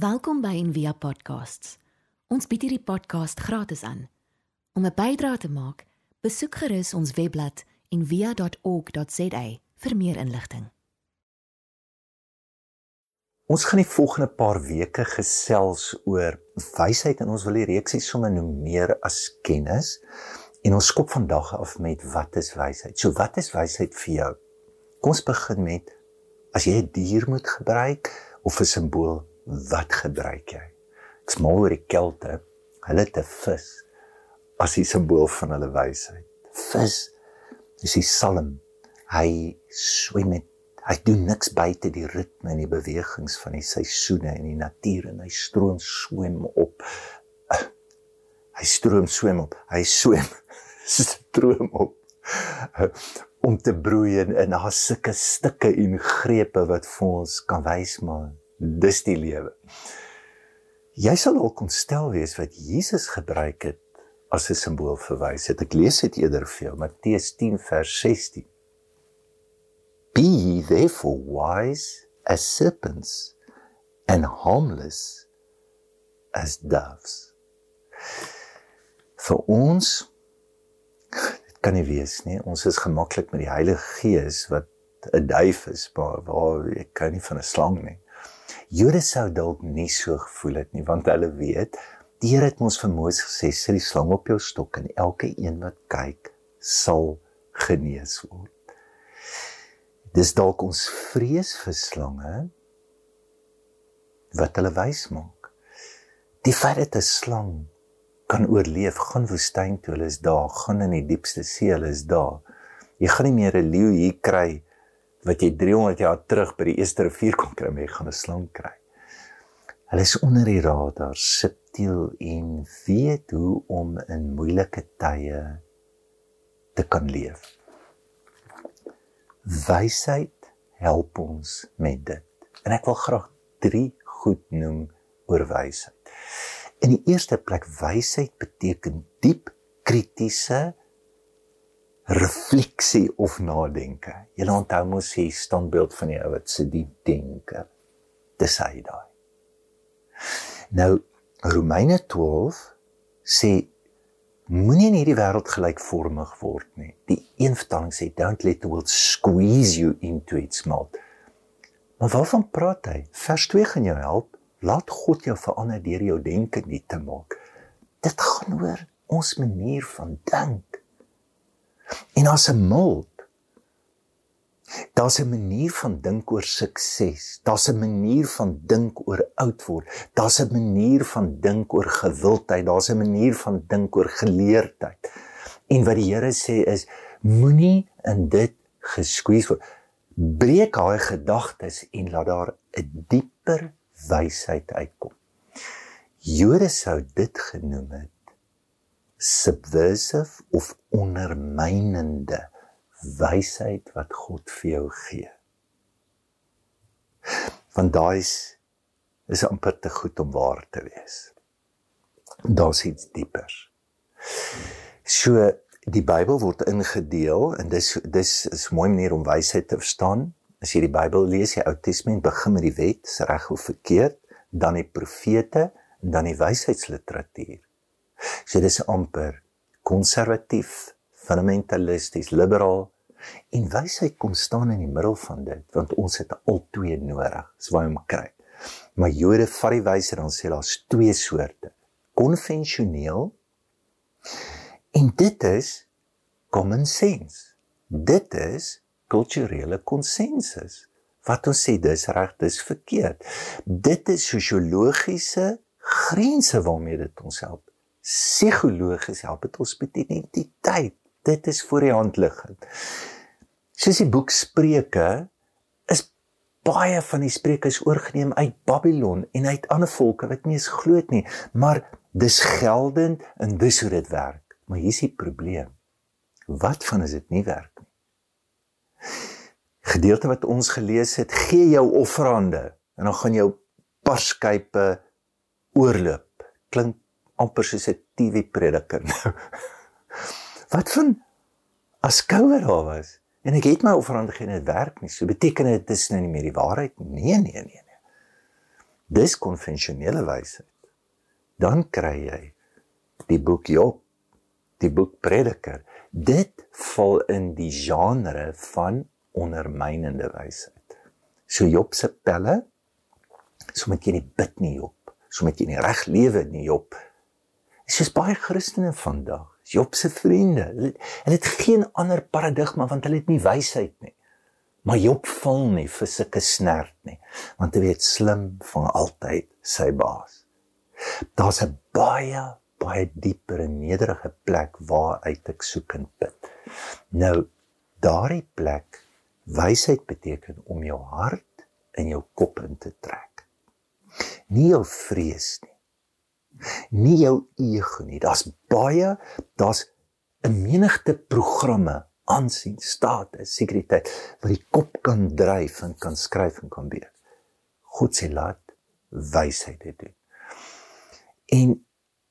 Welkom by Envia Podcasts. Ons bied hierdie podcast gratis aan. Om 'n bydrae te maak, besoek gerus ons webblad en via.org.za vir meer inligting. Ons gaan die volgende paar weke gesels oor wysheid en ons wil die reeksie sommer noem meer as kennis. En ons skop vandag af met wat is wysheid? So wat is wysheid vir jou? Kom ons begin met as jy 'n dier moet gebruik of 'n simbool, wat gebruik jy? Ek smal oor die kelte. Hulle het 'n vis as die simbool van hulle wysheid. Vis dis die salm. Hy swem met hy doen niks buite die ritme en die bewegings van die seisoene en die natuur en hy stroom swem op. Hy stroom swem op. Hy swem stroom op om te broei en in haar sulke stukke en grepe wat vir ons kan wys maar dis die lewe. Jy sal al kon stel wees wat Jesus gebruik het as 'n simbool vir wysheid. Ek lees dit eerder vir jou, Matteus 10 vers 16. Be ye therefore wise as serpents and harmless as doves. Vir ons dit kan nie wees nie. Ons is gemaklik met die Heilige Gees wat 'n duif is, maar waar ek kan nie van 'n slang nie. Jode sou dalk nie so gevoel het nie, want hulle weet Die Here het ons vir Moses gesê: "Sit die slang op jou stok en elke een wat kyk sal genees word." Dis dalk ons vrees vir slange wat hulle wys maak. Die feit dat 'n slang kan oorleef, gaan woestyn toe, hulle is daar, gaan in die diepste see, hulle is daar. Jy gaan nie meer 'n leeu hier kry wat jy 300 jaar terug by die eerste rivier kon kry, jy gaan 'n slang kry. Hulle is onder die radar, subtiel en weet hoe om in moeilike tye te kan leef. Wysheid help ons met dit. En ek wil graag 3 goed noem oor wysheid. In die eerste plek wysheid beteken diep kritiese refleksie of nadenke. Jy onthou mos die standbeeld van die ou wat se diep denke. Dis hy daai. Nou Romeine 12 sê moenie in hierdie wêreld gelykvormig word nie. Die een vertaling sê don't let the world squeeze you into its mold. Maar waarvan praat hy? Vers 2 gaan jou help. Laat God jou verander deur jou denke nie te maak. Dit gaan oor ons manier van dink. En as 'n mold Daar's 'n manier van dink oor sukses. Daar's 'n manier van dink oor oud word. Daar's 'n manier van dink oor gewildheid. Daar's 'n manier van dink oor geleerdheid. En wat die Here sê is moenie in dit geskuis word. Breek daai gedagtes en laat daar 'n dieper wysheid uitkom. Jode sou dit genoem het subversive of ondermynende wysheid wat God vir jou gee. Want daai is is amper te goed om waar te wees. Daar's iets dieper. So die Bybel word ingedeel en dis dis is 'n mooi manier om wysheid te verstaan. As jy die Bybel lees, die Ou Testament begin met die wet, is reg of verkeerd, dan die profete en dan die wysheidsliteratuur. So dis amper konservatief, fundamentalisties, liberaal en wysheid kom staan in die middel van dit want ons het al twee nodig. Dis waar ons kry. Maar Jode vat die wysheid dan sê daar's twee soorte. Konvensioneel en dit is common sense. Dit is kulturele konsensus. Wat ons sê dis reg, dis verkeerd. Dit is sosiologiese grense waarmee dit ons help. Psigologies help dit ons met identiteit dit is voor die hand liggend. Soos die boek Spreuke is baie van die spreuke is oorgeneem uit Babylon en uit ander volke wat nie eens glo nie, maar dis geldend en dis hoe dit werk. Maar hier's die probleem. Wat van as dit nie werk nie? Gedeelte wat ons gelees het, gee jou offerande en dan gaan jou parskype oorloop. Klink amper soos 'n TV prediker nou. Wat van as COVID daar was en ek het my offerande geen dit werk nie. So beteken dit dis nou nie meer die waarheid nie. Nee, nee, nee, nee. Dis konvensionele wysheid. Dan kry jy die boek Job, die boek Prediker. Dit val in die genre van ondermynende wysheid. So Job se pelle, so moet jy nie bid nie Job, so moet jy nie reg lewe nie Job. Is baie Christene vandag. Job se vriende, hulle het geen ander paradigma want hulle het nie wysheid nie. Maar Job val nie vir sulke snert nie, want hy weet slim van altyd sy baas. Daar's 'n baie baie dieper en nederige plek waar uit ek soek en bid. Nou daardie plek wysheid beteken om jou hart in jou kop in te trek. Nie jou vrees nie. Nie jou ego nie. Daar's baie, daar's 'n menigte programme aansien, status, sekuriteit wat die kop kan dryf en kan skryf en kan weet. God sê laat wysheid dit doen. En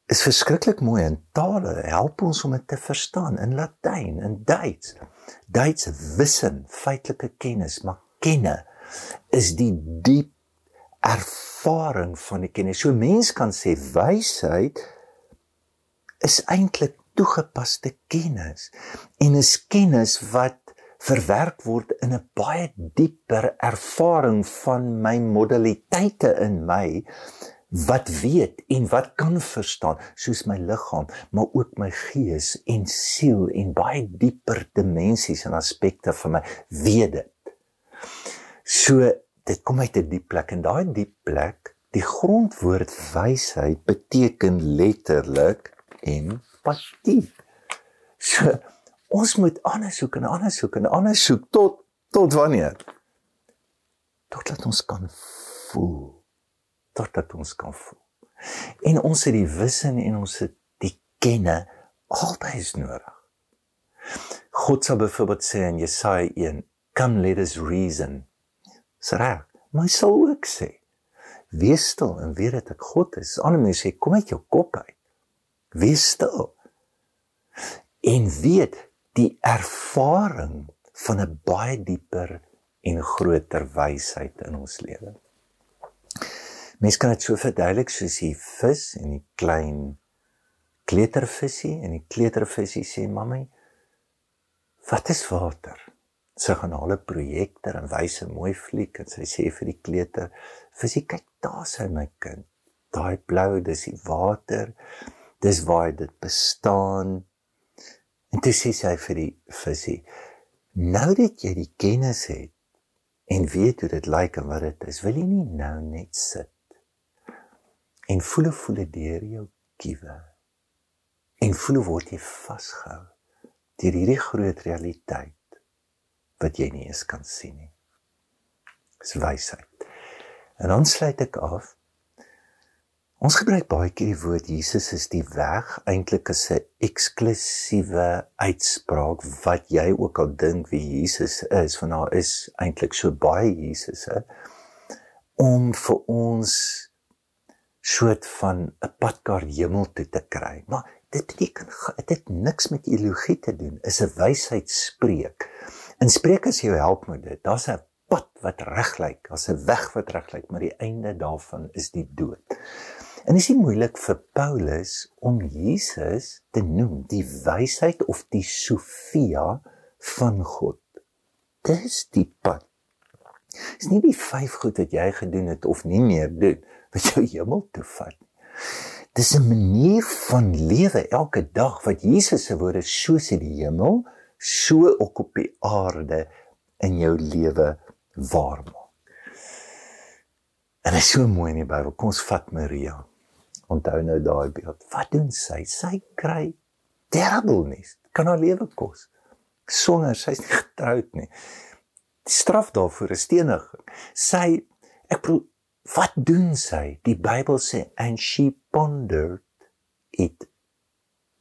is verskriklik mooi in tale help ons om dit te verstaan in Latyn en Duits. Duits wissen, feitelike kennis, maar kenne is die diep ervaring van die kennis. So mens kan sê wysheid is eintlik toegepaste kennis en is kennis wat verwerk word in 'n baie dieper ervaring van my modaliteite in my wat weet en wat kan verstaan soos my liggaam maar ook my gees en siel en baie dieper dimensies en aspekte van my weet dit. So dit kom uit 'n die diep plek en daai diep plek die grondwoord wysheid beteken letterlik empatie. So ons moet anders soek en anders soek en anders soek tot tot wanneer? Totdat ons kan voel. Totdat ons kan voel. En ons het die wisse en ons het die kenne altyd nodig. God sê byvoorbeeld sê in Jesaja 1, "Come let us reason." Sra, maar hy sal ook sê, "Wees stil en weet dat ek God is." Ander mense sê, "Kom uit jou kop uit." Wees stil. En weet die ervaring van 'n baie dieper en groter wysheid in ons lewe. Mens kan dit so verduidelik soos die vis en die klein kleutervisie en die kleutervisie sê mammie wat is water? Sy gaan al 'n projekter en wys 'n mooi fliek en sy sê vir die kleuter visie kyk daar sy my kind. Daai blou dis die water dis waar dit bestaan. En toe sê sy vir die visie: "Nou dat jy die kennis het en weet hoe dit lyk en wat dit is, wil jy nie nou net sit en voel voel deur jou kiewe en voel word jy vasgehou deur hierdie groot realiteit wat jy nie eens kan sien nie." Dis wysheid. En dan sluit ek af Ons gebruik baie keer die woord Jesus is die weg, eintlik is 'n eksklusiewe uitspraak wat jy ook al dink wie Jesus is, want daar is eintlik so baie Jesusse om vir ons soort van 'n padkaart hemel toe te kry. Maar dit beteken dit het niks met ideologie te doen, is 'n wysheid spreek. In Spreuke is jou help met dit. Daar's 'n pad wat reg lyk, daar's 'n weg wat reg lyk, maar die einde daarvan is die dood. En is dit moeilik vir Paulus om Jesus te noem die wysheid of die Sofia van God? Dis die pad. Dis nie die vyf goed wat jy gedoen het of nie meer doen wat jou hemel toe vat nie. Dis 'n manier van lewe elke dag wat Jesus se woorde soos in die hemel, so ook op die aarde in jou lewe waar maak. En dit is so mooi in die Bybel. Kom ons vat Maria. Onthou nou daai beeld. Wat doen sy? Sy kry terrible nuus. Kan haar lewe kos. Swanger, sy's nie getroud nie. Die straf daarvoor is stenig. Sy ek bedoel wat doen sy? Die Bybel sê and she pondered it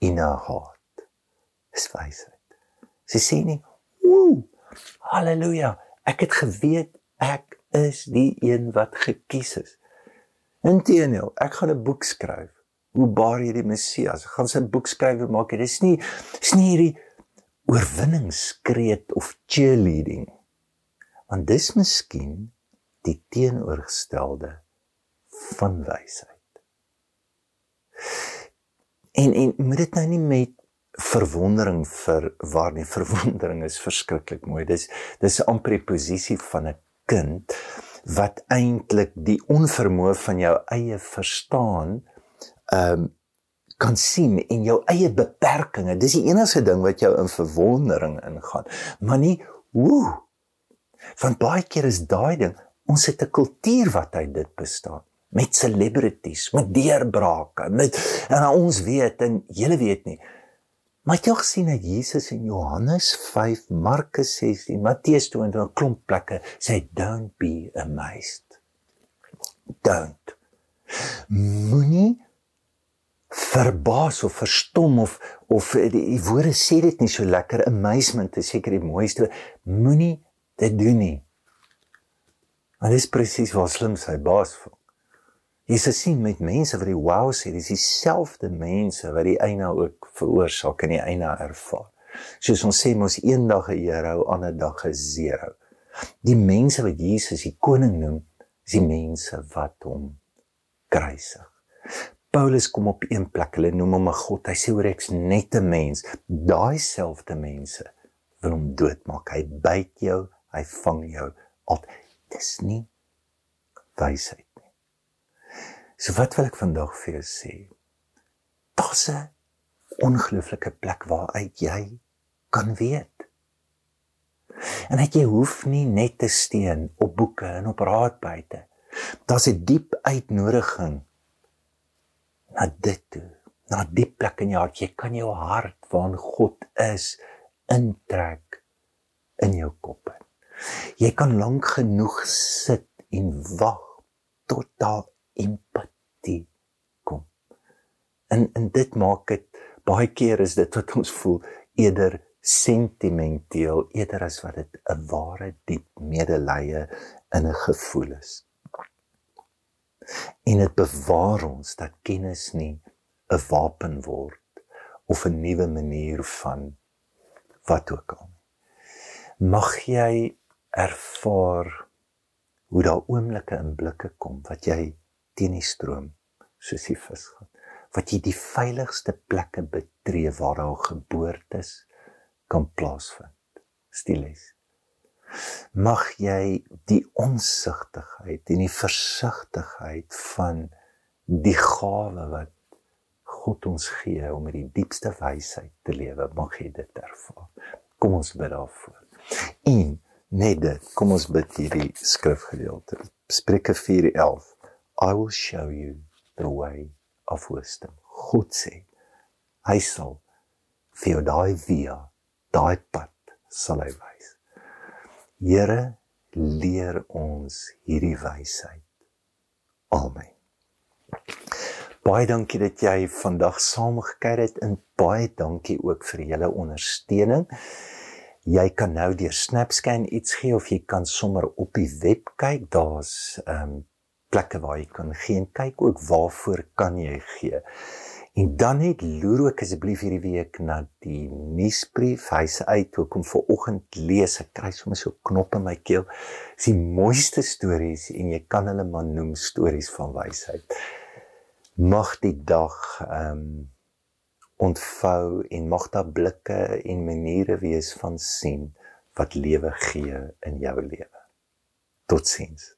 in her heart. Dis wysheid. Sy sê nie, "Ooh, haleluja, ek het geweet ek is die een wat gekies is." Inteendeel, ek gaan 'n boek skryf. Hoe baar jy die Messias? Ek gaan sy boek skryf en maak dit. Dis nie dis nie hierdie oorwinningskreet of cheerleading. Want dis miskien die teenoorgestelde van wysheid. En en moet dit nou nie met verwondering vir waar nie verwondering is verskriklik mooi. Dis dis amper die posisie van 'n kind wat eintlik die onvermoë van jou eie verstaan ehm um, kan sien en jou eie beperkings. Dis die enigste ding wat jou in verwondering ingaan. Maar nie hoe. Want baie keer is daai ding, ons het 'n kultuur wat uit dit bestaan met celebrities, met deurbrake, met en ons weet en julle weet nie. Maar jy gesien dat Jesus in Johannes 5, Markus 16, Matteus 20 'n klomp plekke sê don't be amazed. Don't. Moenie verbaas of verstom of of die, die woorde sê dit nie so lekker amazement is seker die mooiste moenie dit doen nie maar dis presies wat slim sy baas voel Jesus sien met mense wat die wow sê dis dieselfde mense wat die eina ook veroorsaak en die eina ervaar soos ons sê mos eendag 'n hero ander dag 'n zero die mense wat Jesus die koning noem is die mense wat hom kruisig Paulus kom op een plek, hulle noem hom 'n god. Hy sê oor ek's net 'n mens. Daai selfde mense wil hom doodmaak. Hy byt jou, hy vang jou. Al dis nie wysheid. So wat wil ek vandag vir jou sê? Daar's 'n ongelooflike plek waar uit jy kan weet. En ek jy hoef nie net te steun op boeke en op raadbuite. Daar's 'n diep uitnodiging na dit toe, na die plek in jou hart. Jy kan jou hart waar God is intrek in jou kop. Jy kan lank genoeg sit en wag tot daar empatie kom. En en dit maak dit baie keer is dit wat ons voel eerder sentimenteel eerder as wat dit 'n ware diep medelee in 'n gevoel is en dit bewaar ons dat kennis nie 'n wapen word of 'n nuwe manier van wat ook al. Mag jy ervaar hoe daar oomblikke in blikke kom wat jy teen die stroom soos die vis gaan. Wat jy die veiligste plekke betree waar daar geboortes kan plaasvind. Stiles mag jy die onsigtigheid en die versigtigheid van die gawe wat God ons gee om met die diepste wysheid te lewe mag jy dit ervaar. Kom ons bid daarvoor. En net dit, kom ons bid hierdie skrifgedeelte. Spreuke 4:11. I will show you the way of wisdom. God sê hy sal vir jou daai via, daai pad sal hy wys. Here, leer ons hierdie wysheid. Amen. Baie dankie dat jy vandag saamgekyk het en baie dankie ook vir julle ondersteuning. Jy kan nou deur SnapScan iets gee of jy kan sommer op die web kyk. Daar's ehm um, plekke waar jy kan gee en kyk ook waarvoor kan jy gee. En dan net loer ook asseblief hierdie week na die nuusbrief. Hy's uit ook om vir oggend lees. Ek kry sommer so knop in my keel. Dis die mooiste stories en jy kan hulle maar noem stories van wysheid. Mag die dag ehm um, ontvou en mag daar blikke en maniere wees van sien wat lewe gee in jou lewe. Totsiens.